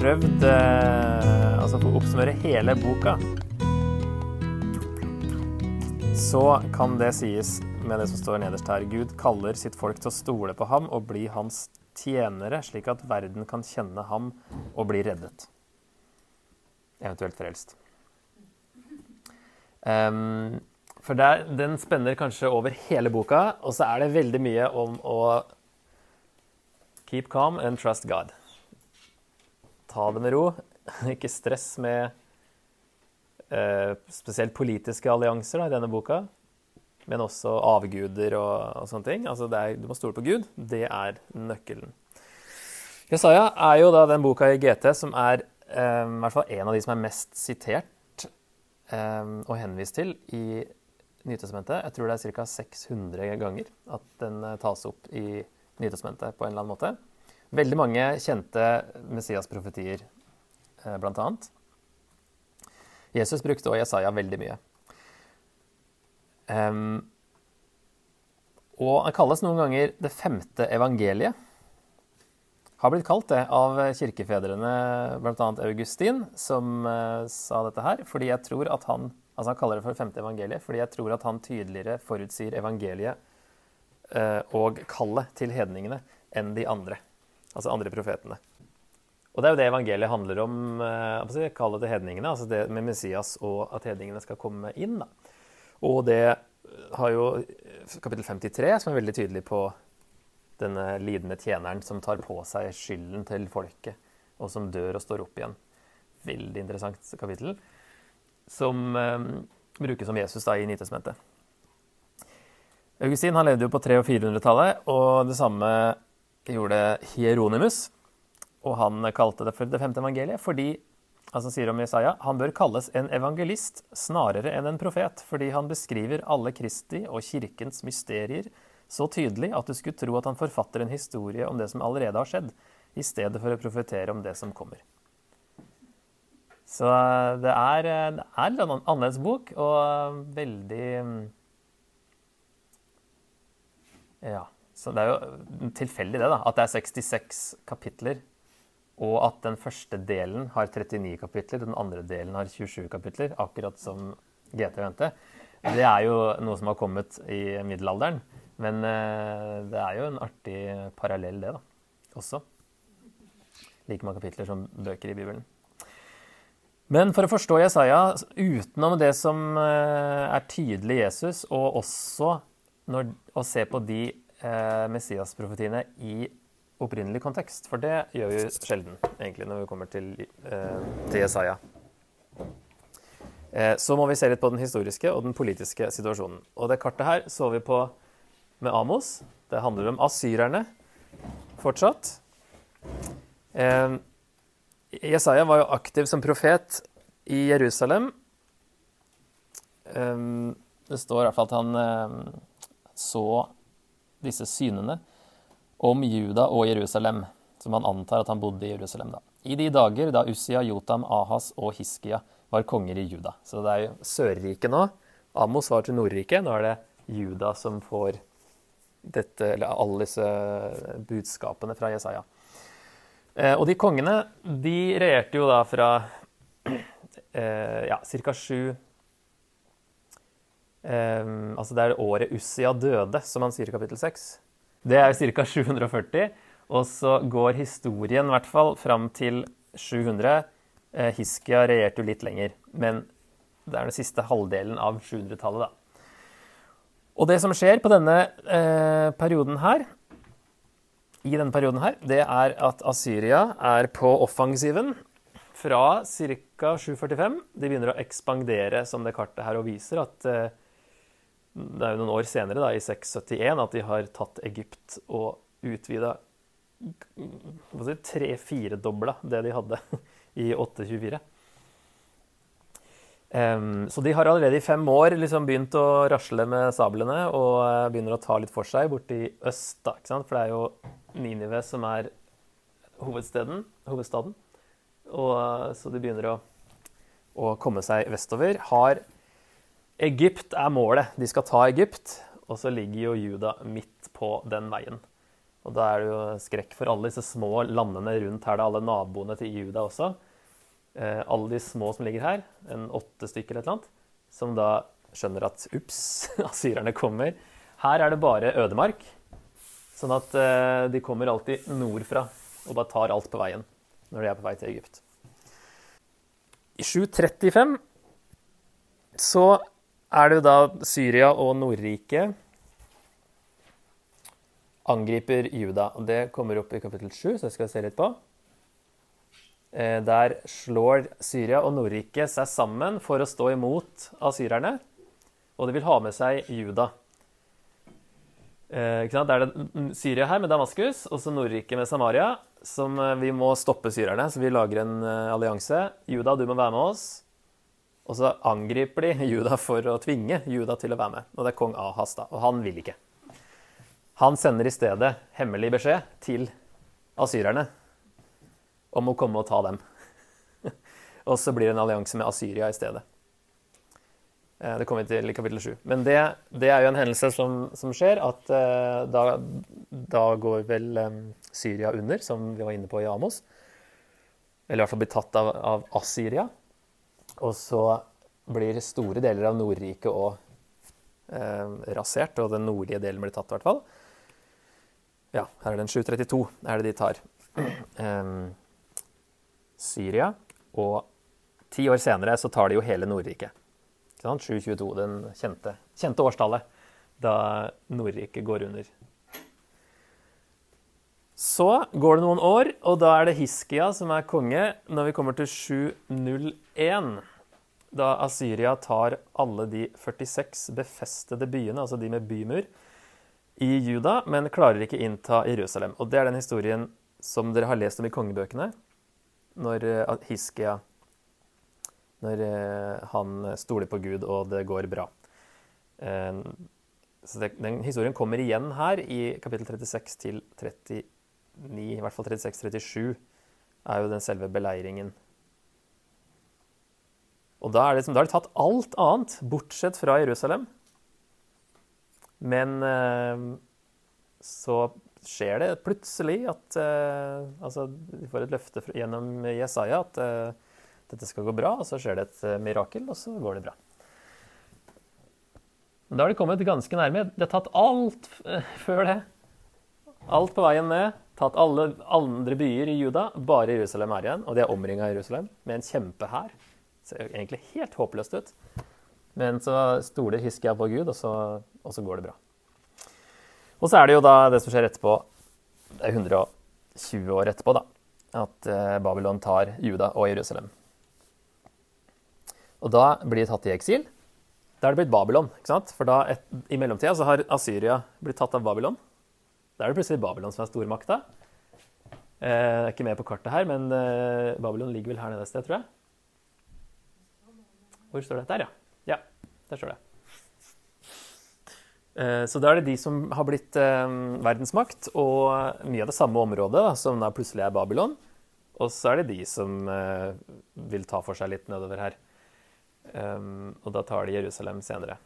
Prøvd eh, altså for å oppsummere hele boka. Så kan det sies med det som står nederst her. Gud kaller sitt folk til å stole på ham og bli hans tjenere, slik at verden kan kjenne ham og bli reddet. Eventuelt frelst. Um, for der, den spenner kanskje over hele boka, og så er det veldig mye om å keep calm and trust God. Ta det med ro. Ikke stress med eh, spesielt politiske allianser da, i denne boka, men også avguder og, og sånne ting. Altså er, du må stole på Gud. Det er nøkkelen. Jesaja er jo da den boka i GT som er eh, hvert fall en av de som er mest sitert eh, og henvist til i Nytestamentet. Jeg tror det er ca. 600 ganger at den eh, tas opp i Nytestamentet på en eller annen måte. Veldig mange kjente Messias-profetier, bl.a. blant annet. Jesus brukte også Jesaja veldig mye. Um, og han kalles noen ganger det femte evangeliet. Har blitt kalt det av kirkefedrene, bl.a. Augustin, som uh, sa dette her. Fordi jeg tror at han altså han kaller det for femte evangeliet fordi jeg tror at han tydeligere forutsier evangeliet uh, og kallet til hedningene enn de andre. Altså andre profetene. Og det er jo det evangeliet handler om, Jeg kaller det hedningene. Altså det med Messias og at hedningene skal komme inn. da. Og det har jo kapittel 53, som er veldig tydelig på denne lidende tjeneren som tar på seg skylden til folket, og som dør og står opp igjen. Veldig interessant kapittel, som eh, brukes som Jesus da i Nytestamentet. Augustin han levde jo på 300- og 400-tallet, og det samme gjorde Hieronymus. Og han kalte det for det femte evangeliet fordi altså sier om Jesaja, han bør kalles en evangelist snarere enn en profet, fordi han beskriver alle Kristi og kirkens mysterier så tydelig at du skulle tro at han forfatter en historie om det som allerede har skjedd, i stedet for å profetere om det som kommer. Så det er, det er en annerledes bok, og veldig Ja. Så det er jo tilfeldig, det, da, at det er 66 kapitler og at den første delen har 39 kapitler, den andre delen har 27 kapitler, akkurat som GT venter. Det er jo noe som har kommet i middelalderen. Men eh, det er jo en artig parallell, det, da. Også. Like mange kapitler som bøker i Bibelen. Men for å forstå Jesaja utenom det som eh, er tydelig Jesus, og også når, å se på de eh, Messias-profetiene i opprinnelig kontekst. For det gjør vi sjelden, egentlig, når vi kommer til, eh, til Jesaja. Eh, så må vi se litt på den historiske og den politiske situasjonen. Og det kartet her så vi på med Amos. Det handler om asyrerne fortsatt. Eh, Jesaja var jo aktiv som profet i Jerusalem. Eh, det står i hvert fall at han eh, så disse synene om Juda og Jerusalem, som han antar at han bodde i Jerusalem da. I de dager da Ussia, Jotam, Ahas og Hiskia var konger i Juda. Så det er jo Sørriket nå. Amos var til Nordriket. Nå er det Juda som får dette, eller alle disse budskapene fra Jesaja. Eh, og de kongene de regjerte jo da fra eh, ja, ca. 700 Um, altså det er året Ussia døde, som han sier i kapittel 6. Det er ca. 740. Og så går historien i hvert fall fram til 700. Eh, Hiskia regjerte jo litt lenger, men det er den siste halvdelen av 700-tallet, da. Og det som skjer på denne eh, perioden her, i denne perioden her, det er at Asyria er på offensiven fra ca. 745. De begynner å ekspandere, som det kartet her og viser, at eh, det er jo noen år senere, da, i 671, at de har tatt Egypt og utvida si, tre-firedobla det de hadde i 824. Um, så de har allerede i fem år liksom begynt å rasle med sablene og uh, begynner å ta litt for seg borti øst. da, ikke sant? For det er jo Ninive som er hovedstaden. hovedstaden. Og, uh, så de begynner å, å komme seg vestover. Har Egypt er målet. De skal ta Egypt, og så ligger jo Juda midt på den veien. Og da er det jo skrekk for alle disse små landene rundt her, da, alle naboene til Juda også. Eh, alle de små som ligger her, en åtte stykker eller et eller annet, som da skjønner at ups, asyrerne kommer. Her er det bare ødemark, sånn at eh, de kommer alltid nordfra og bare tar alt på veien når de er på vei til Egypt. I 735 så er det jo da Syria og Nordriket angriper Juda. og Det kommer opp i kapittel 7, så jeg skal se litt på. Eh, der slår Syria og Nordriket seg sammen for å stå imot asyrerne. Og de vil ha med seg Juda. Eh, det er det Syria her med Damaskus, og så Nordriket med Samaria. Som eh, vi må stoppe syrerne, så vi lager en allianse. Juda, du må være med oss. Og så angriper de Juda for å tvinge Juda til å være med. Og det er kong Ahas, da. Og han vil ikke. Han sender i stedet hemmelig beskjed til asyrerne om å komme og ta dem. og så blir det en allianse med Asyria i stedet. Eh, det kommer vi til i kapittel 7. Men det, det, er jo en hendelse som, som skjer, at uh, da, da, går vel um, Syria under, som vi var inne på i Amos. Eller i hvert fall blir tatt av, av Assyria. Og så blir store deler av Nordriket òg eh, rasert, og den nordlige delen blir tatt, i hvert fall. Ja, her er den 732. er det de tar. Um, Syria. Og ti år senere så tar de jo hele Nordriket. 722, den kjente, kjente årstallet da Nordriket går under. Så går det noen år, og da er det Hiskia som er konge når vi kommer til 701. Da Asyria tar alle de 46 befestede byene, altså de med bymur, i Juda, men klarer ikke innta Jerusalem. Og det er den historien som dere har lest om i kongebøkene, når eh, Hiskia Når eh, han stoler på Gud, og det går bra. Eh, så den historien kommer igjen her i kapittel 36 til 39, i hvert fall 36-37, er jo den selve beleiringen. Og da det, da har de tatt alt annet, bortsett fra Jerusalem. Men eh, så skjer det plutselig at eh, Altså, vi får et løfte gjennom Jesaja at eh, dette skal gå bra, og så skjer det et mirakel, og så går det bra. Men da har de kommet ganske nærme. Det har tatt alt før det. Alt på veien ned. Tatt alle andre byer i Juda. Bare Jerusalem er igjen. Og de er omringa Jerusalem med en kjempehær. Egentlig helt håpløst ut. Men så stoler Hiskia på Gud, og så, og så, går det bra. Og så er det jo da det som skjer etterpå, det er 120 år etterpå, da, at eh, Babylon tar Juda og Jerusalem. Og da blir de tatt i eksil. Da er det blitt Babylon. ikke sant? For da, et, i mellomtida så har Asyria blitt tatt av Babylon. Da er det plutselig Babylon som er stormakta. Eh, jeg er ikke med på kartet her, men eh, Babylon ligger vel her nede et sted, tror jeg. Hvor står det? Der, ja. Ja, Der står det. Eh, så da er det de som har blitt eh, verdensmakt, og mye av det samme området, som da plutselig er Babylon. Og så er det de som eh, vil ta for seg litt nedover her. Og da tar de Jerusalem senere.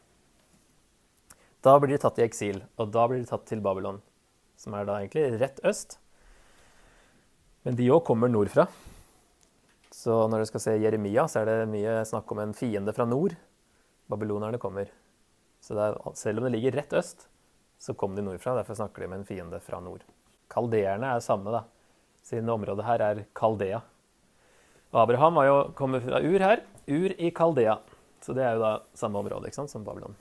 Da blir de tatt i eksil, og da blir de tatt til Babylon, som er da egentlig rett øst. Men de òg kommer nordfra. Så når du skal se Jeremia, så er det mye snakk om en fiende fra nord babylonerne kommer. Så er, selv om det ligger rett øst, så kom de nordfra. Derfor snakker de med en fiende fra nord. Kaldeerne er samme, da. Siden området her er Kaldea. Abraham var jo kommet fra Ur her. Ur i Kaldea. Så det er jo da samme område ikke sant, som Babylon.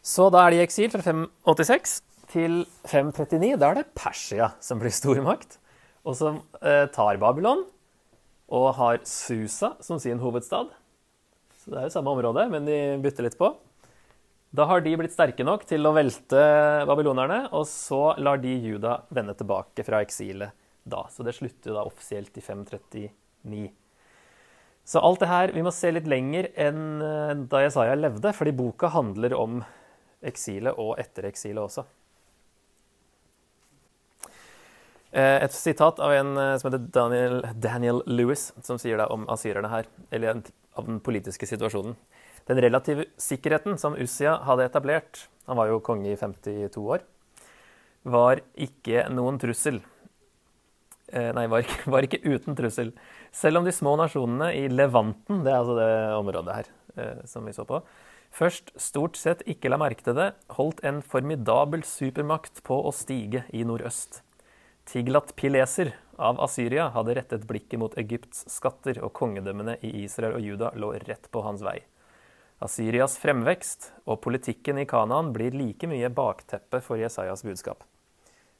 Så da er de i eksil fra 586 til 539. Da er det Persia som blir stormakt, og som eh, tar Babylon. Og har Susa som sin hovedstad. Så det er jo samme område, men de bytter litt på. Da har de blitt sterke nok til å velte babylonerne, og så lar de Juda vende tilbake fra eksilet da. Så det slutter jo da offisielt i 539. Så alt det her Vi må se litt lenger enn eh, da Jesaja levde, fordi boka handler om eksilet og etter eksilet også. Eh, et sitat av en eh, som heter Daniel, Daniel Lewis, som sier da om asyrerne her. Eller av den politiske situasjonen. Den relative sikkerheten som Ussia hadde etablert Han var jo konge i 52 år. var ikke noen trussel. Eh, nei, var ikke, var ikke, uten trussel. Selv om de små nasjonene i Levanten, det er altså det området her eh, som vi så på, først stort sett ikke la merke til det, holdt en formidabel supermakt på å stige i nordøst. Tiglat Pileser av Asyria hadde rettet blikket mot Egypts skatter, og kongedømmene i Israel og Juda lå rett på hans vei. Asyrias fremvekst og politikken i Kanaan blir like mye bakteppe for Jesajas budskap.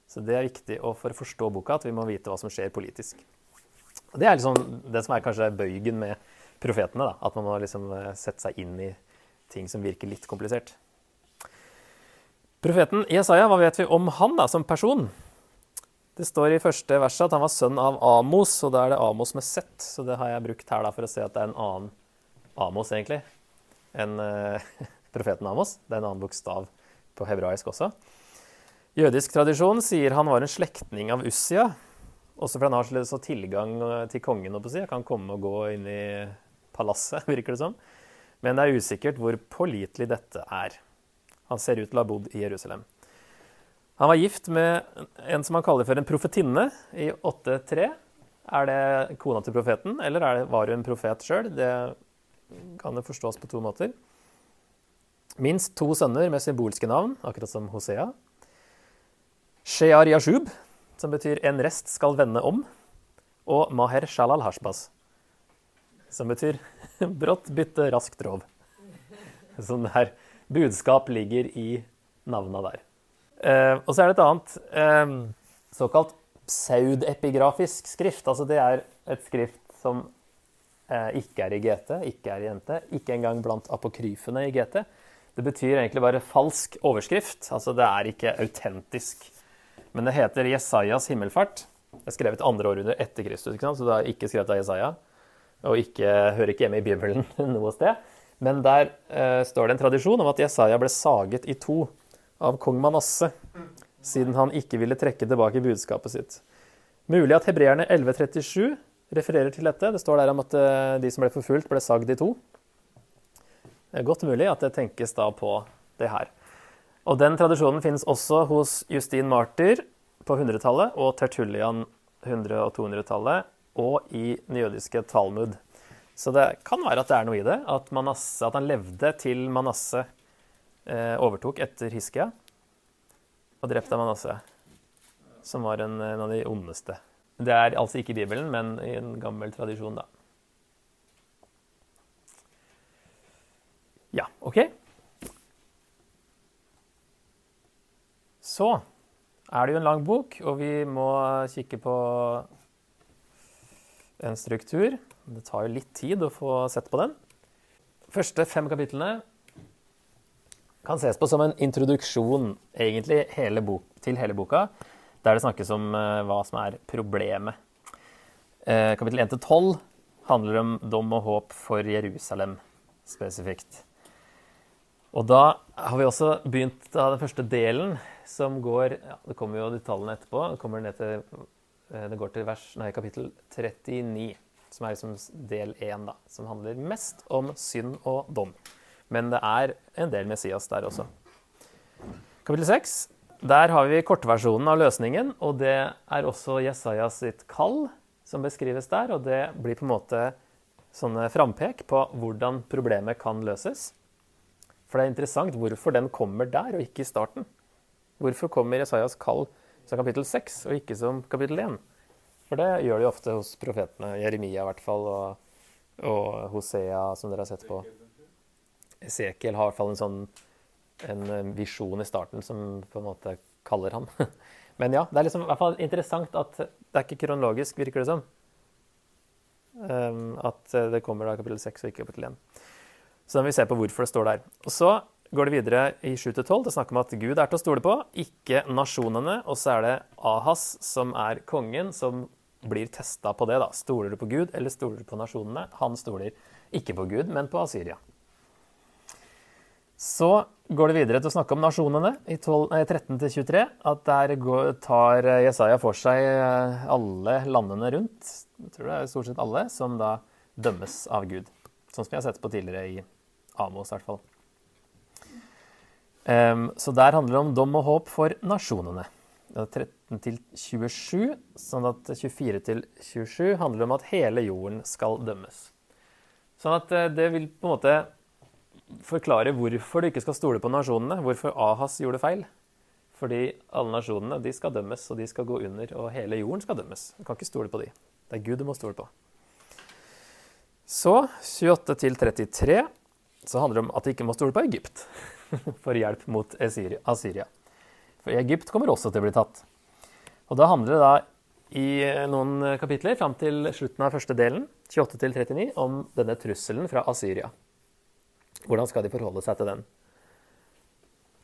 Så det er viktig for å forstå boka at vi må vite hva som skjer politisk. Det er liksom det som er kanskje bøygen med profetene. Da. At man må liksom eh, sette seg inn i ting som virker litt komplisert. Profeten Jesaja, hva vet vi om han da, som person? Det står i første verset at han var sønn av Amos, og da er det Amos med Z. Så det har jeg brukt her da for å se at det er en annen Amos, egentlig enn uh, profeten Amos. Det er en annen bokstav på hebraisk også. Jødisk tradisjon sier han var en slektning av Ussia. Også fordi han har så tilgang eh, til kongen. si. Kan komme og gå inn i palasset, virker det som. Men det er usikkert hvor pålitelig dette er. Han ser ut til å ha bodd i Jerusalem. Han var gift med en som han kaller for en profetinne i 8.3. Er det kona til profeten, eller det, var hun profet sjøl? Det kan det forstås på to måter. Minst to sønner med symbolske navn, akkurat som Hosea. Shear Yashub, som betyr 'en rest skal vende om', og Maher Shalal Hashbaz, som betyr 'brått bytte raskt rov'. Sånn der budskap ligger i navna der. Eh, og så er det et annet eh, såkalt pseudepigrafisk skrift. Altså det er et skrift som Eh, ikke er i GT, ikke er i NT, ikke engang blant apokryfene i GT. Det betyr egentlig bare falsk overskrift. Altså det er ikke autentisk. Men det heter Jesajas himmelfart. Det er skrevet andre århundre etter Kristus, så det er ikke skrevet av Jesaja. Og ikke, hører ikke hjemme i Bibelen noe sted. Men der eh, står det en tradisjon om at Jesaja ble saget i to av kong Manasse, siden han ikke ville trekke tilbake budskapet sitt. Mulig at hebreerne 1137 refererer til dette. Det står der om at eh, de som ble forfulgt, ble sagd i to. Det er godt mulig at det tenkes da på det her. Og Den tradisjonen finnes også hos Justin Martyr på 100-tallet og Tertullian 100- og 200-tallet og i den jødiske Talmud. Så det kan være at det er noe i det, at, Manasse, at han levde til Manasse overtok etter Hiskia og drepte Manasse, som var en, en av de ondeste. Det er altså ikke i Bibelen, men i en gammel tradisjon, da. Ja, OK. Så er det jo en lang bok, og vi må kikke på en struktur. Det tar jo litt tid å få sett på den. Første fem kapitlene kan ses på som en introduksjon egentlig hele bok, til hele boka der det snakkes om uh, hva som er problemet. Uh, kapittel 1-12 handler om dom og håp for Jerusalem spesifikt. Og da har vi også begynt av den første delen, som går ja, Det kommer jo detaljene etterpå. Det, kommer ned til, uh, det går til vers, nei, kapittel 39, som er liksom del 1, da, som handler mest om synd og dom. Men det er en del Messias der også. Kapittel 6 der har vi kortversjonen av løsningen, og det er også Jesajas sitt kall som beskrives der. Og det blir på en måte sånne frampek på hvordan problemet kan løses. For det er interessant hvorfor den kommer der, og ikke i starten. Hvorfor kommer Jesajas kall som kapittel 6, og ikke som kapittel 1? For det gjør de ofte hos profetene. Jeremia i hvert fall, og, og Hosea, som dere har sett på. Esekiel har i hvert fall en sånn en eh, visjon i starten som på en måte kaller han. Men ja, det er liksom, i hvert fall interessant at det er ikke kronologisk, virker det som. Um, at eh, det kommer da kapittel 6 og ikke kapittel 1. Så da må vi se på hvorfor det står der. Og så går det videre i 7-12 til å snakke om at Gud er til å stole på, ikke nasjonene. Og så er det Ahas som er kongen, som blir testa på det. da. Stoler du på Gud, eller stoler du på nasjonene? Han stoler ikke på Gud, men på Asyria. Så går det videre til å snakke om nasjonene i 13-23. At der går, tar Jesaja for seg eh, alle landene rundt, jeg tror det er stort sett alle, som da dømmes av Gud. Sånn som vi har sett på tidligere i Amos, i hvert fall. Um, så der handler det om dom og håp for nasjonene. 13 til 27, sånn at 24 til 27 handler om at hele jorden skal dømmes. Sånn at eh, det vil på en måte forklare hvorfor du ikke skal stole på nasjonene, hvorfor Ahas gjorde feil. Fordi alle nasjonene de skal dømmes, og de skal gå under, og hele jorden skal dømmes. Du kan ikke stole på de. Det er Gud du må stole på. Så 28 til 33 så handler det om at de ikke må stole på Egypt for hjelp mot Assyria. For Egypt kommer også til å bli tatt. Og da handler det da i noen kapitler fram til slutten av første delen, 28 til 39, om denne trusselen fra Assyria. Hvordan skal de forholde seg til den?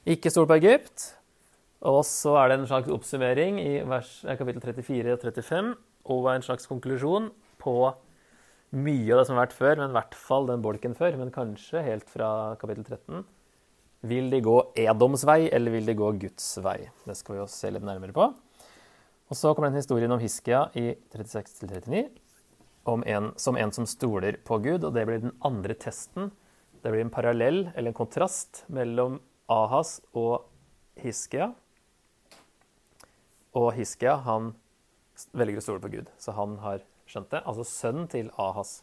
Ikke stol på Egypt. Og så er det en slags oppsummering i vers, eh, kapittel 34 og 35 og en slags konklusjon på mye av det som har vært før, men i hvert fall den bolken før, men kanskje helt fra kapittel 13. Vil de gå Edoms vei, eller vil de gå Guds vei? Det skal vi jo se litt nærmere på. Og så kommer den historien om Hiskia i 36-39, en, som en som stoler på Gud. Og det blir den andre testen. Det blir en parallell, eller en kontrast, mellom Ahas og Hiskia. Og Hiskia han velger å stole på Gud, så han har skjønt det. Altså sønnen til Ahas.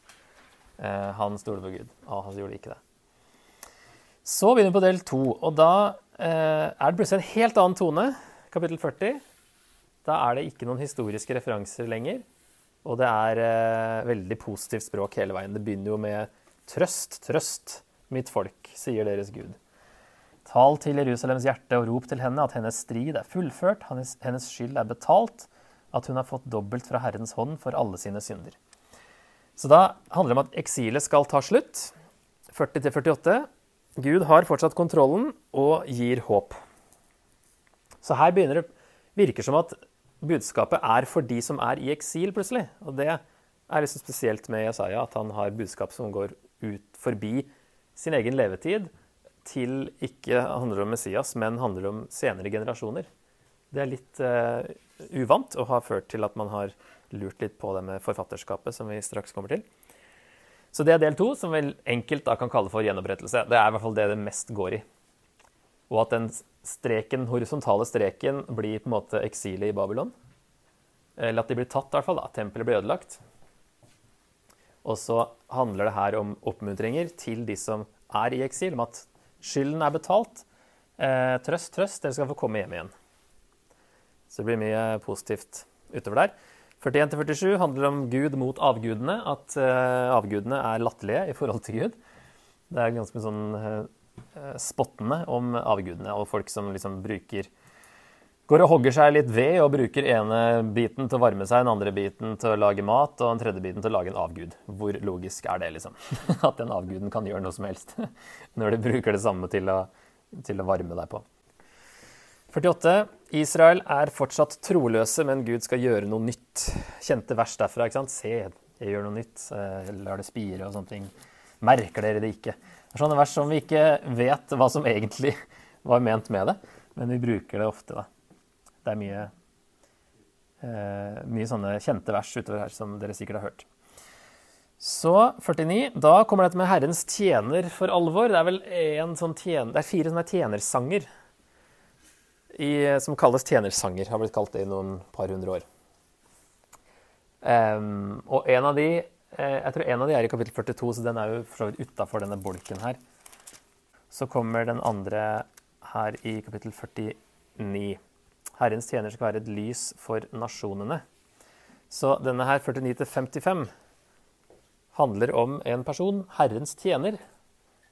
Eh, han stoler på Gud. Ahas gjorde ikke det. Så begynner vi på del to, og da eh, er det plutselig en helt annen tone. Kapittel 40. Da er det ikke noen historiske referanser lenger. Og det er eh, veldig positivt språk hele veien. Det begynner jo med trøst, trøst, mitt folk, sier deres Gud. Tal til Jerusalems hjerte og rop til henne at hennes strid er fullført, hennes, skyld er betalt, at hun har fått dobbelt fra Herrens hånd for alle sine synder. Så da handler det om at eksilet skal ta slutt. 40-48. Gud har fortsatt kontrollen og gir håp. Så her begynner det virker som at budskapet er for de som er i eksil, plutselig. Og det er liksom spesielt med Jesaja, at han har budskap som går ut forbi sin egen levetid til ikke handler om Messias, men handler om senere generasjoner. Det er litt uh, uvant og har ført til at man har lurt litt på det med forfatterskapet, som vi straks kommer til. Så det er del to, som vi enkelt da kan kalle for gjenopprettelse. Det er i hvert fall det det mest går i. Og at den streken, horisontale streken blir på en måte eksilet i Babylon. Eller at de blir tatt, i hvert fall. da. Tempelet blir ødelagt. Og så handler det her om oppmuntringer til de som er i eksil, om at Skylden er betalt. Eh, trøst, trøst, dere skal få komme hjem igjen. Så det blir mye positivt utover der. 41-47 handler om Gud mot avgudene. At eh, avgudene er latterlige i forhold til Gud. Det er ganske sånn eh, spottende om avgudene og folk som liksom bruker Går og hogger seg litt ved og bruker ene biten til å varme seg, den andre biten til å lage mat og den tredje biten til å lage en avgud. Hvor logisk er det, liksom? At den avguden kan gjøre noe som helst når du bruker det samme til å, til å varme deg på. 48. Israel er fortsatt troløse, men Gud skal gjøre noe nytt. Kjente vers derfra. ikke sant? Se, jeg gjør noe nytt. Lar det spire og sånne ting. Merker dere det ikke? Det er sånne vers som vi ikke vet hva som egentlig var ment med det, men vi bruker det ofte. da. Det er mye, eh, mye sånne kjente vers utover her som dere sikkert har hørt. Så 49. Da kommer dette med Herrens tjener for alvor. Det er vel sånn tjener, det er fire sånne tjenersanger i, som kalles tjenersanger. Har blitt kalt det i noen par hundre år. Um, og en av de eh, jeg tror en av de er i kapittel 42, så den er jo for så vidt utafor denne bolken her. Så kommer den andre her i kapittel 49. Herrens tjener skal være et lys for nasjonene. Så denne her 49-55 handler om en person, Herrens tjener,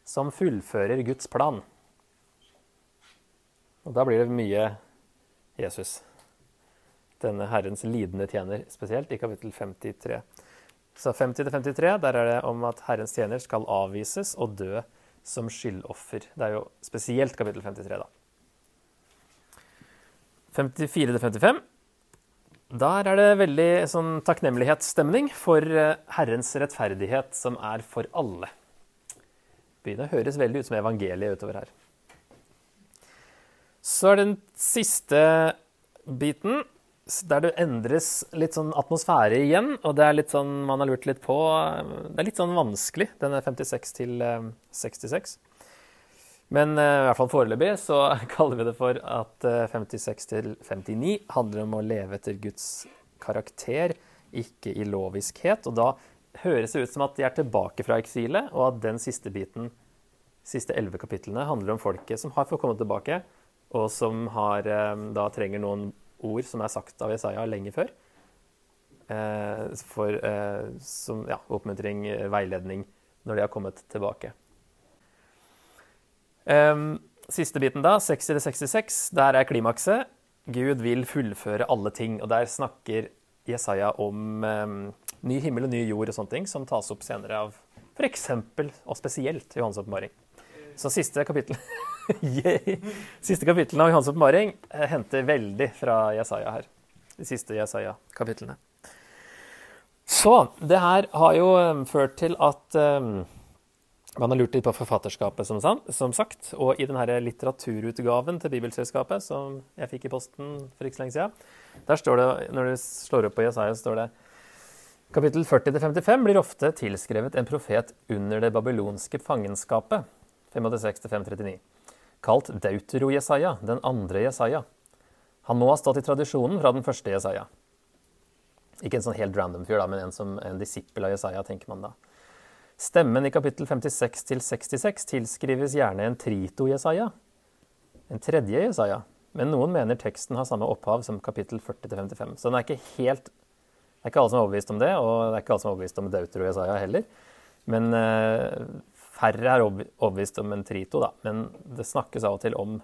som fullfører Guds plan. Og da blir det mye Jesus. Denne Herrens lidende tjener, spesielt i kapittel 53. Så 50-53, der er det om at Herrens tjener skal avvises og dø som skyldoffer. Det er jo spesielt kapittel 53, da. 54 til 55. Der er det veldig sånn takknemlighetsstemning for eh, Herrens rettferdighet, som er for alle. Begynner å høres veldig ut som evangeliet utover her. Så er den siste biten, der det endres litt sånn atmosfære igjen. Og det er litt sånn man har lurt litt på Det er litt sånn vanskelig, denne 56 til 66. Eh, Men uh, i hvert fall foreløpig så kaller vi det for at uh, 56-59 handler om å leve etter Guds karakter, ikke i loviskhet. Og da høres det ut som at de er tilbake fra eksilet, og at den siste biten, siste elleve kapitlene, handler om folket som har fått komme tilbake, og som har, um, da trenger noen ord som er sagt av Jesaja lenge før. For, som ja, oppmuntring, veiledning, når de har kommet tilbake. Um, siste biten, da, 60 eller 66, der er klimakset. Gud vil fullføre alle ting. Og der snakker Jesaja om um, ny himmel og ny jord og sånne ting, som tas opp senere av f.eks. og spesielt Johans åpenbaring. Så siste kapittel Siste kapitlene av Johans åpenbaring eh, henter veldig fra Jesaja her. De siste Jesaja-kapitlene. Så det her har jo um, ført til at um, man har lurt litt på forfatterskapet, som, som sagt. Og i denne litteraturutgaven til Bibelselskapet, som jeg fikk i posten for ikke så lenge siden, der står det, når du slår opp på Jesaja, står det Kapittel 40-55 blir ofte tilskrevet en profet under det babylonske fangenskapet, 586-539, kalt Deutero-Jesaja, den andre Jesaja. Han må ha stått i tradisjonen fra den første Jesaja. Ikke en sånn helt random fyr, da, men en som en disippel av Jesaja, tenker man da. Stemmen i kapittel 56 til 66 tilskrives gjerne en trito-Jesaja, en tredje Jesaja, men noen mener teksten har samme opphav som kapittel 40 til 55. Så den er ikke helt Det er ikke alle som er overbevist om det, og det er ikke alle som er overbevist om Deutero-Jesaja heller. Men uh, færre er overbevist om en trito, da. Men det snakkes av og til om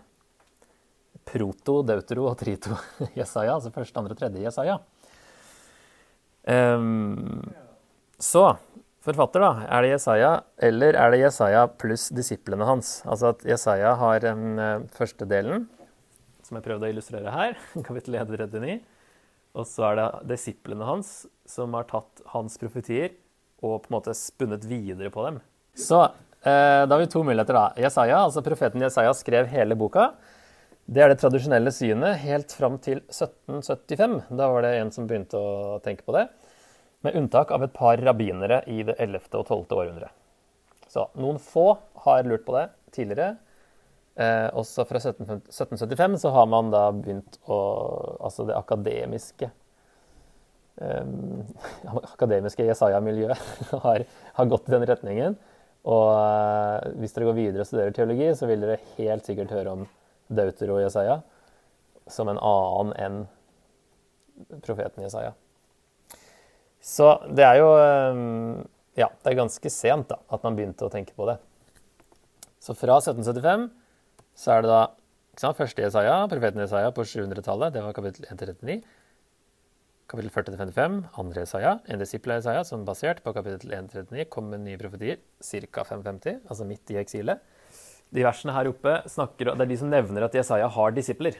proto, deutero og trito Jesaja, altså første, andre og tredje Jesaja. Um, så forfatter, da? Er det Jesaja, eller er det Jesaja pluss disiplene hans? Altså at Jesaja har den første delen, som jeg prøvde å illustrere her, kapittel 139. Og så er det disiplene hans som har tatt hans profetier og på en måte spunnet videre på dem. Så eh, da har vi to muligheter, da. Jesaja, altså profeten Jesaja skrev hele boka. Det er det tradisjonelle synet helt fram til 1775. Da var det en som begynte å tenke på det med unntak av et par rabbinere i det 11. og 12. århundre. Så noen få har lurt på det tidligere. Eh, også fra 1775 så har man da begynt å Altså det akademiske eh, akademiske Jesaja-miljøet har, har, gått i den retningen. Og eh, hvis dere går videre og studerer teologi, så vil dere helt sikkert høre om Deuter og Jesaja som en annen enn profeten Jesaja. Så det er jo ehm, Ja, det er ganske sent da, at man begynte å tenke på det. Så fra 1775 så er det da ikke sant, første Jesaja, profeten Jesaja på 700-tallet. Det var kapittel 139. Kapittel 40-55, andre Jesaja, en disippel av Jesaja, som basert på kapittel 139 kom med nye profetier ca. 550, altså midt i eksilet. De versene her oppe snakker, det er de som nevner at Jesaja har disipler.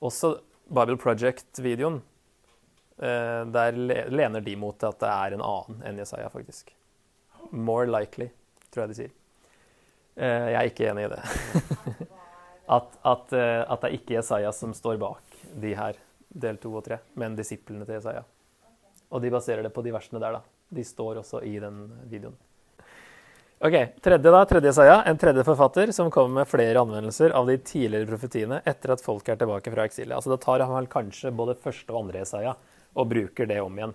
Også Bible Project-videoen Eh, der lener de mot at det er en annen enn Jesaja, faktisk. More likely, tror jeg de sier. Eh, jeg er ikke enig i det. at, at, eh, at, det er ikke Jesaja som står bak de her, del to og tre, men disiplene til Jesaja. Og de baserer det på de versene der, da. De står også i den videoen. Ok, Tredje da, tredje Jesaja, en tredje forfatter som kommer med flere anvendelser av de tidligere profetiene etter at folk er tilbake fra eksilet. Altså Da tar han kanskje både første og andre Jesaja og bruker det om igjen.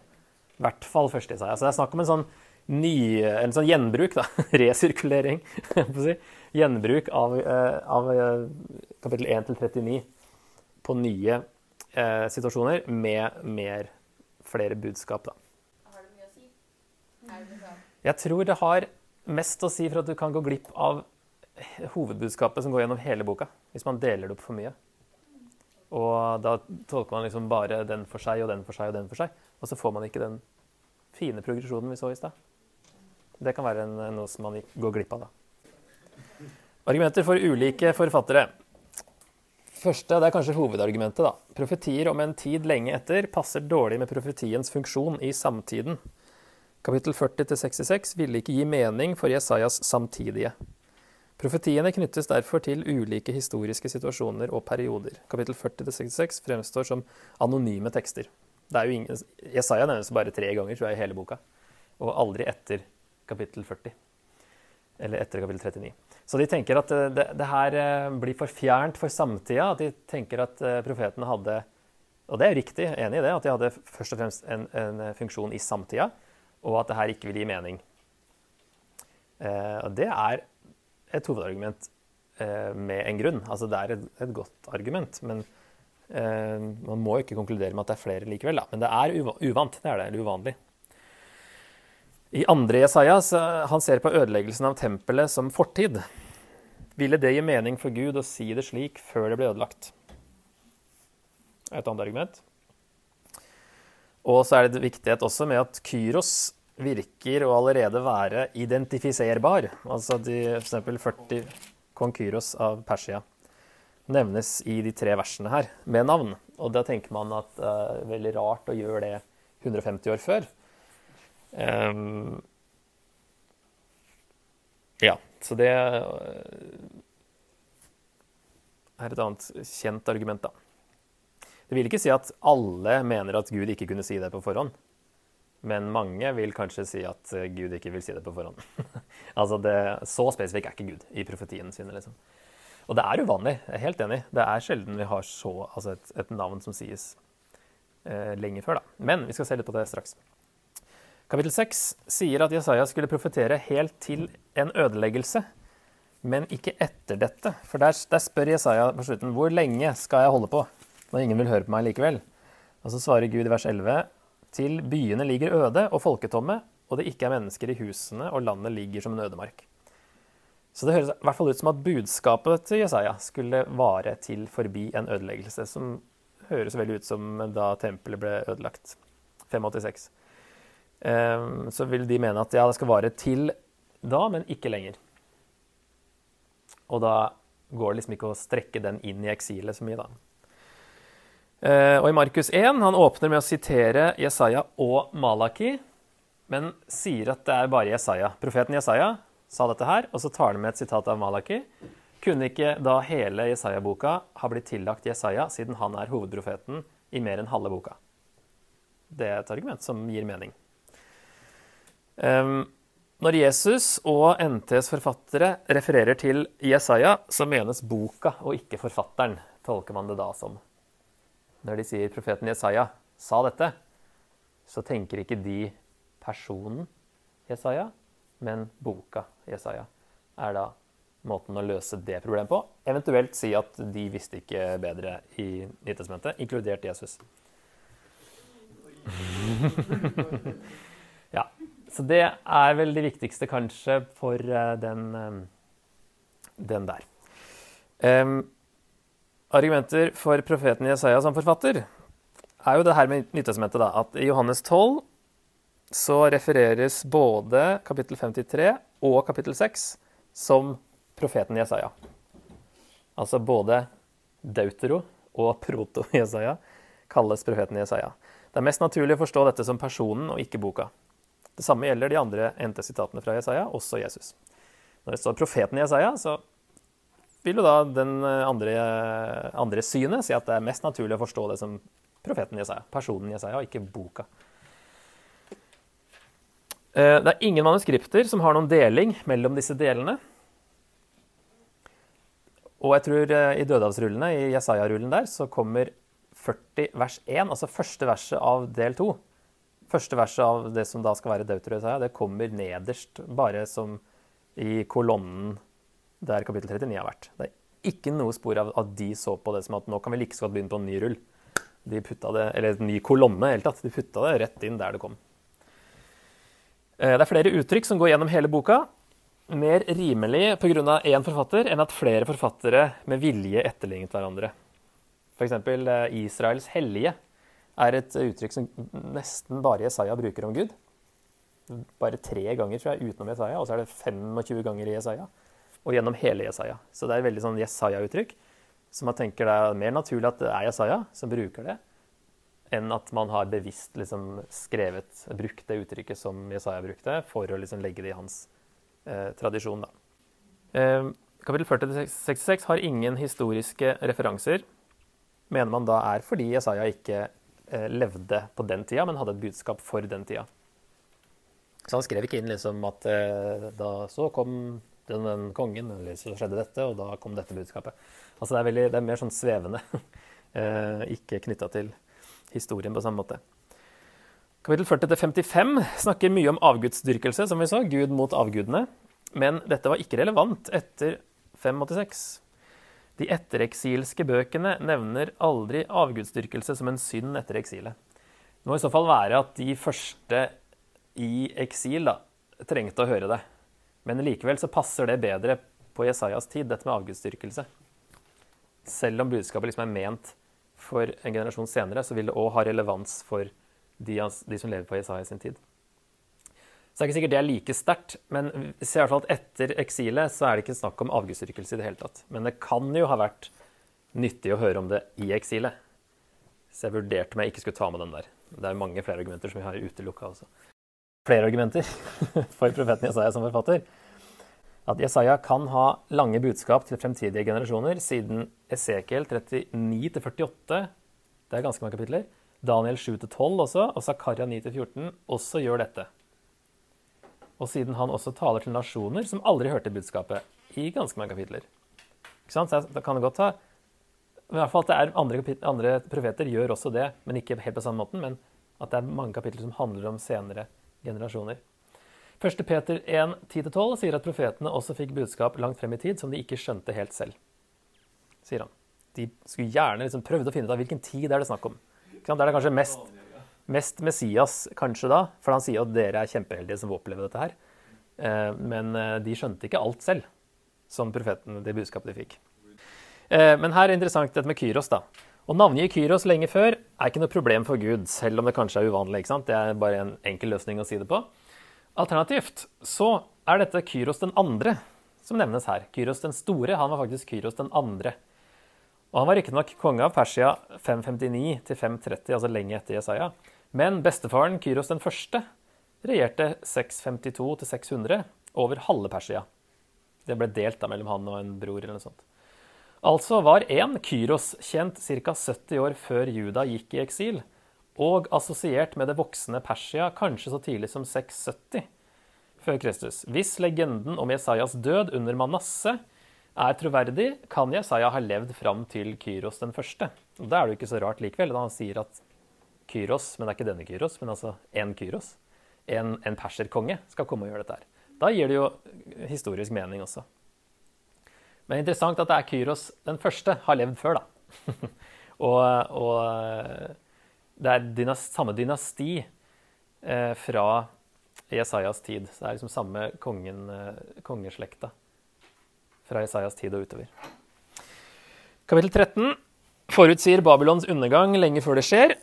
I hvert fall første Jesaja. Så det er snakk om en sånn, ny, en sånn gjenbruk, da. Resirkulering. si. Gjenbruk av, eh, av eh, kapittel 1 til 39 på nye eh, situasjoner med mer, flere budskap, da. Har det mye å si? Jeg tror det har mest å si for at du kan gå glipp av hovedbudskapet som går gjennom hele boka, hvis man deler det opp for mye. Og da tolker man liksom bare den for seg og den for seg og den for seg. Og så får man ikke den fine progresjonen vi så i stad. Det kan være en, noe som man går glipp av, da. Argumenter for ulike forfattere. Første, det er kanskje hovedargumentet. da. Profetier om en tid lenge etter passer dårlig med profetiens funksjon i samtiden. Kapittel 40-66 ville ikke gi mening for Jesajas samtidige. Profetiene knyttes derfor til ulike historiske situasjoner og perioder. Kapittel 40-66 fremstår som anonyme tekster. Det er jo ingen, Jesaja nevnes bare tre ganger tror jeg, i hele boka, og aldri etter kapittel 40. Eller etter kapittel 39. Så de tenker at eh, det, det her eh, blir for fjernt for samtida. At de tenker at eh, profetene hadde Og det er riktig, enig i det, at de hadde først og fremst en, en funksjon i samtida, og at det her ikke vil gi mening. Og det er et hovedargument med en grunn. Altså det er et, et godt argument. men man må ikke konkludere med at det er flere likevel, da. Men det er uvant. Det er det, eller uvanlig. I andre Jesaja han ser på ødeleggelsen av tempelet som fortid. Ville det gi mening for Gud å si det slik før det ble ødelagt? Et annet argument. Og så er det viktighet også med at Kyros virker å allerede være identifiserbar. Altså de, f.eks. 40 kong Kyros av Persia nevnes i de tre versene her med navn. Og da tenker man at det er veldig rart å gjøre det 150 år før. Um, ja, så det er et annet kjent argument, da. Det vil ikke si at alle mener at Gud ikke kunne si det på forhånd. Men mange vil kanskje si at Gud ikke vil si det på forhånd. altså det, Så spesifikk er ikke Gud i profetiene sine. liksom. Og det er uvanlig. Jeg er helt enig. Det er sjelden vi har så, altså et, et, navn som sies eh, lenge før. da. Men vi skal se litt på det straks. Kapittel 6 sier at Jesaja skulle profetere helt til en ødeleggelse, men ikke etter dette. For der, der spør Jesaja på slutten hvor lenge skal jeg holde på når ingen vil høre på meg likevel. Og så svarer Gud i vers 11 til byene ligger øde og folketomme, og det ikke er mennesker i husene, og landet ligger som en ødemark. Så det høres i hvert fall ut som at budskapet til Jesaja skulle vare til forbi en ødeleggelse, som høres veldig ut som da tempelet ble ødelagt. 586. Ehm, så vil de mene at ja, det skal vare til da, men ikke lenger. Og da går det liksom ikke å strekke den inn i eksilet så mye, da. Ehm, og i Markus 1 han åpner med å sitere Jesaja og Malaki, men sier at det er bare Jesaja. Profeten Jesaja sa dette her, og så tar han med et sitat av Malaki. Kunne ikke da hele Jesaja-boka ha blitt tillagt Jesaja, siden han er hovedprofeten i mer enn halve boka? Det er et argument som gir mening. Når Jesus og NTs forfattere refererer til Jesaja, så menes boka og ikke forfatteren, tolker man det da som. Når de sier profeten Jesaja sa dette, så tenker ikke de personen Jesaja, men boka Jesaja er da måten å løse det problemet på. Eventuelt si at de visste ikke bedre i Nytestamentet, inkludert Jesus. ja. Så det er vel det viktigste kanskje for uh, den, um, den, der. Um, argumenter for profeten Jesaja som forfatter er jo det her med Nytestamentet, da. At i Johannes 12 så refereres både kapittel 53 og kapittel 6 som profeten Jesaja. Altså både Deutero og proto-Jesaja kalles profeten Jesaja. Det er mest naturlig å forstå dette som personen og ikke boka. Det samme gjelder de andre NT-sitatene fra Jesaja, også Jesus. Når det står profeten Jesaja, så vil jo da den eh, andre, andre synet si at det er mest naturlig å forstå det som profeten Jesaja, personen Jesaja, og ikke boka. Eh, det er ingen manuskripter som har noen deling mellom disse delene. Og jeg tror eh, i dødehavsrullene, i Jesaja-rullen der, så kommer 40 vers 1, altså første verset av del 2, Første verset av det som da skal være Deuterosaia, det kommer nederst, bare som i kolonnen der kapittel 39 har vært. Det er ikke noe spor av at de så på det som at nå kan vi like så godt begynne på en ny rull. De putta det, Eller en ny kolonne helt tatt. De putta det rett inn der det kom. Eh, det er flere uttrykk som går gjennom hele boka. Mer rimelig pga. én forfatter enn at flere forfattere med vilje etterlignet hverandre. F.eks. Eh, Israels hellige er et uttrykk som nesten bare Jesaja bruker om Gud. Bare tre ganger tror jeg, utenom Jesaja, og så er det 25 ganger i Jesaja. Og gjennom hele Jesaja. Så det er et veldig sånn Jesaja-uttrykk. Så man tenker det er mer naturlig at det er Jesaja som bruker det, enn at man har bevisst liksom skrevet, brukt det uttrykket som Jesaja brukte, for å liksom legge det i hans eh, tradisjon. Eh, kapittel 40-66 har ingen historiske referanser. Mener man da er fordi Jesaja ikke Eh, levde på den tida, men hadde et budskap for den tida. Så han skrev ikke inn liksom at eh, da så kom den, den kongen, eller så skjedde dette, og da kom dette budskapet. Altså det er, veldig, det er mer sånn svevende, eh, ikke knytta til historien på samme måte. Kapittel 40-55 snakker mye om avgudsdyrkelse, som vi så, Gud mot avgudene. Men dette var ikke relevant etter 586. De ettereksilske bøkene nevner aldri avgudsdyrkelse som en synd etter eksilet. Det må i så fall være at de første i eksil da, trengte å høre det. Men likevel så passer det bedre på Jesajas tid, dette med avgudsdyrkelse. Selv om budskapet liksom er ment for en generasjon senere, så vil det òg ha relevans for de, de, som lever på Jesaja sin tid. Så det er ikke sikkert det er like sterkt, men i hvert fall etter eksilet så er det ikke snakk om avgudsdyrkelse i det hele tatt. Men det kan jo ha vært nyttig å høre om det i eksilet. Så jeg vurderte om jeg ikke skulle ta med den der. Det er mange flere argumenter som vi har utelukka også flere argumenter for profeten Jesaja som forfatter. At Jesaja kan ha lange budskap til fremtidige generasjoner, siden Esekiel 39-48 det er ganske mange kapitler, Daniel 7-12 også, og Zakaria 9-14 også gjør dette. Og siden han også taler til nasjoner som aldri hørte budskapet, i ganske mange kapitler. Ikke sant? Så da kan det godt ha i hvert fall at det er andre, andre profeter gjør også det, men ikke helt på samme måten. Men at det er mange kapitler som handler om senere generasjoner. 1. Peter 1, 10-12 sier at profetene også fikk budskap langt frem i tid som de ikke skjønte helt selv. sier han. De skulle gjerne liksom prøvd å finne ut av hvilken tid det er det snakk om. Det er det kanskje mest, mest, Messias kanskje da, for han sier at dere er kjempeheldige som får oppleve dette her. Eh, men eh, de skjønte ikke alt selv, som profetene, det budskapet de fikk. Eh, men her er interessant dette med Kyros. da. Å navngi Kyros lenge før er ikke noe problem for Gud, selv om det kanskje er uvanlig. ikke sant? Det er bare en enkel løsning å si det på. Alternativt så er dette Kyros den andre som nevnes her. Kyros den store han var faktisk Kyros den andre. Og Han var riktignok konge av Persia 559 til 530, altså lenge etter Jesaja. Men bestefaren Kyros den første regjerte 652 til 600 over halve Persia. Det ble delt da mellom han og en bror eller noe sånt. Altså var én Kyros kjent ca. 70 år før Juda gikk i eksil, og assosiert med det voksne Persia kanskje så tidlig som 670 før Kristus. Hvis legenden om Jesajas død under Manasseh er troverdig, kan Jesaja ha levd fram til Kyros den første. Og Da er det jo ikke så rart likevel, da han sier at Kyros, men det er ikke denne Kyros, men altså en Kyros, en, en perserkonge, skal komme og gjøre dette her. Da gir det jo historisk mening også. Men er interessant at det er Kyros den første har levd før, da. og, og, det er dynast, samme dynasti eh, fra Jesajas tid. Så det er liksom samme kongen, eh, kongeslekta fra Jesajas tid og utover. Kapittel 13 forutsier Babylons undergang lenge før det skjer.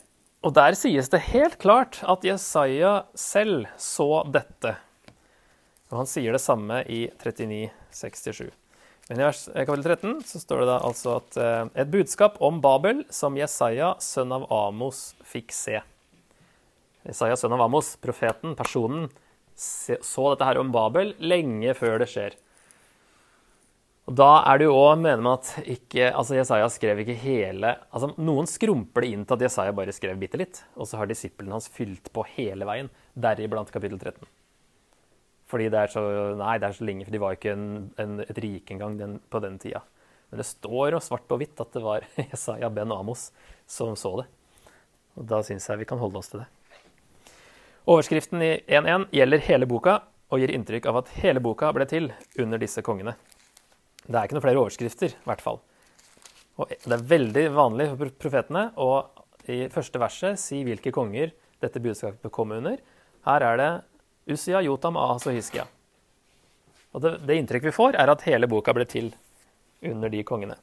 Og der sies det helt klart at Jesaja selv så dette. Og han sier det samme i 3967. Men i vers, eh, kapittel 13 så står det da altså at eh, et budskap om Babel som Jesaja, sønn av Amos, fikk se. Jesaja, sønn av Amos, profeten, personen, så dette her om Babel lenge før det skjer. Og Da er det jo òg, mener man at ikke, altså Jesaja skrev ikke hele altså Noen skrumper det inn til at Jesaja bare skrev bitte litt, og så har disiplene hans fylt på hele veien, deriblant kapittel 13. Fordi det er så Nei, det er så lenge, for de var ikke en, en, et rike engang den, på den tida. Men det står svart på hvitt at det var Jesaja ben Amos som så det. Og da syns jeg vi kan holde oss til det. Overskriften i 1.1 gjelder hele boka og gir inntrykk av at hele boka ble til under disse kongene. Det er ikke noen flere overskrifter, i hvert fall. Og det er veldig vanlig for profetene å i første verset si hvilke konger dette budskapet kom under. Her er det Usia, Jotam, Ahas og Hiskia. Og det, det inntrykket vi får, er at hele boka ble til under de kongene.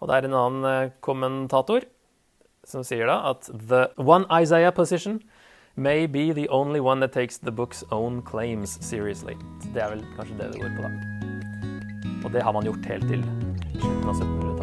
Og det er en annen eh, kommentator som sier da at the one Isaiah position may be the only one that takes the book's own claims seriously. Det er vel kanskje det det går på, da. Og det har man gjort helt til slutten av 1700-tallet.